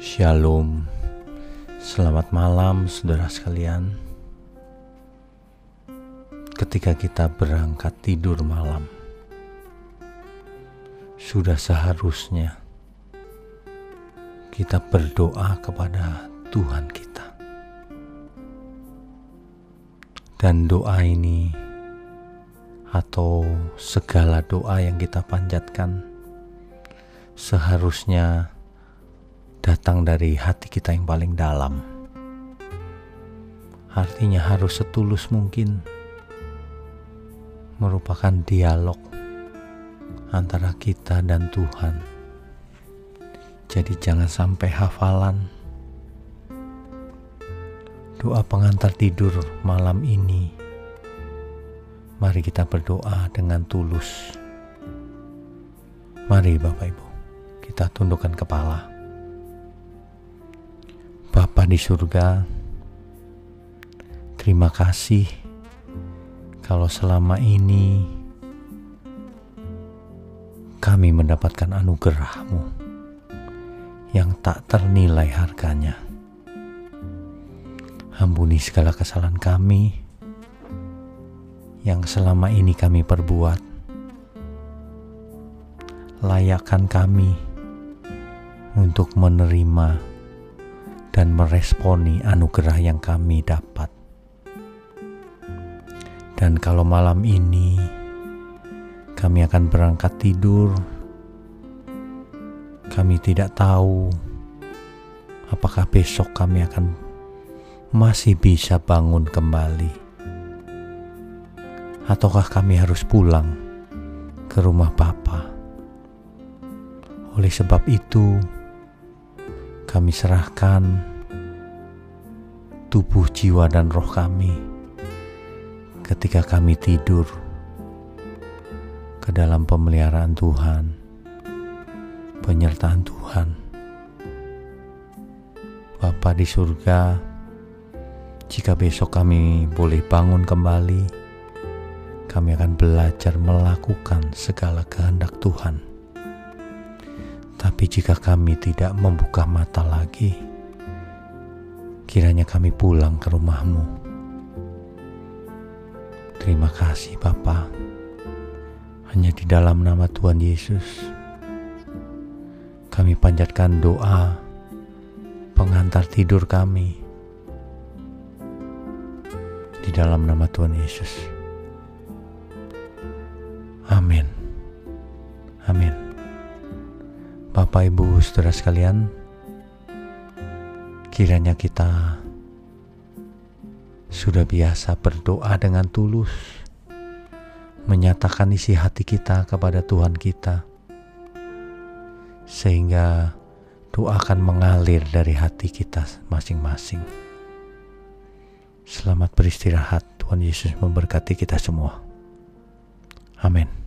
Shalom, selamat malam saudara sekalian. Ketika kita berangkat tidur malam, sudah seharusnya kita berdoa kepada Tuhan kita, dan doa ini atau segala doa yang kita panjatkan seharusnya datang dari hati kita yang paling dalam. Artinya harus setulus mungkin merupakan dialog antara kita dan Tuhan. Jadi jangan sampai hafalan doa pengantar tidur malam ini. Mari kita berdoa dengan tulus. Mari Bapak Ibu, kita tundukkan kepala. Di surga, terima kasih kalau selama ini kami mendapatkan anugerah-Mu yang tak ternilai harganya. Ampuni segala kesalahan kami yang selama ini kami perbuat. Layakkan kami untuk menerima dan meresponi anugerah yang kami dapat. Dan kalau malam ini kami akan berangkat tidur, kami tidak tahu apakah besok kami akan masih bisa bangun kembali, ataukah kami harus pulang ke rumah Bapa. Oleh sebab itu, kami serahkan tubuh, jiwa, dan roh kami ketika kami tidur ke dalam pemeliharaan Tuhan, penyertaan Tuhan. Bapa di surga, jika besok kami boleh bangun kembali, kami akan belajar melakukan segala kehendak Tuhan tapi jika kami tidak membuka mata lagi, kiranya kami pulang ke rumahmu. Terima kasih Bapa. Hanya di dalam nama Tuhan Yesus, kami panjatkan doa pengantar tidur kami. Di dalam nama Tuhan Yesus. Bapak Ibu Saudara sekalian, kiranya kita sudah biasa berdoa dengan tulus, menyatakan isi hati kita kepada Tuhan kita, sehingga doa akan mengalir dari hati kita masing-masing. Selamat beristirahat, Tuhan Yesus memberkati kita semua. Amin.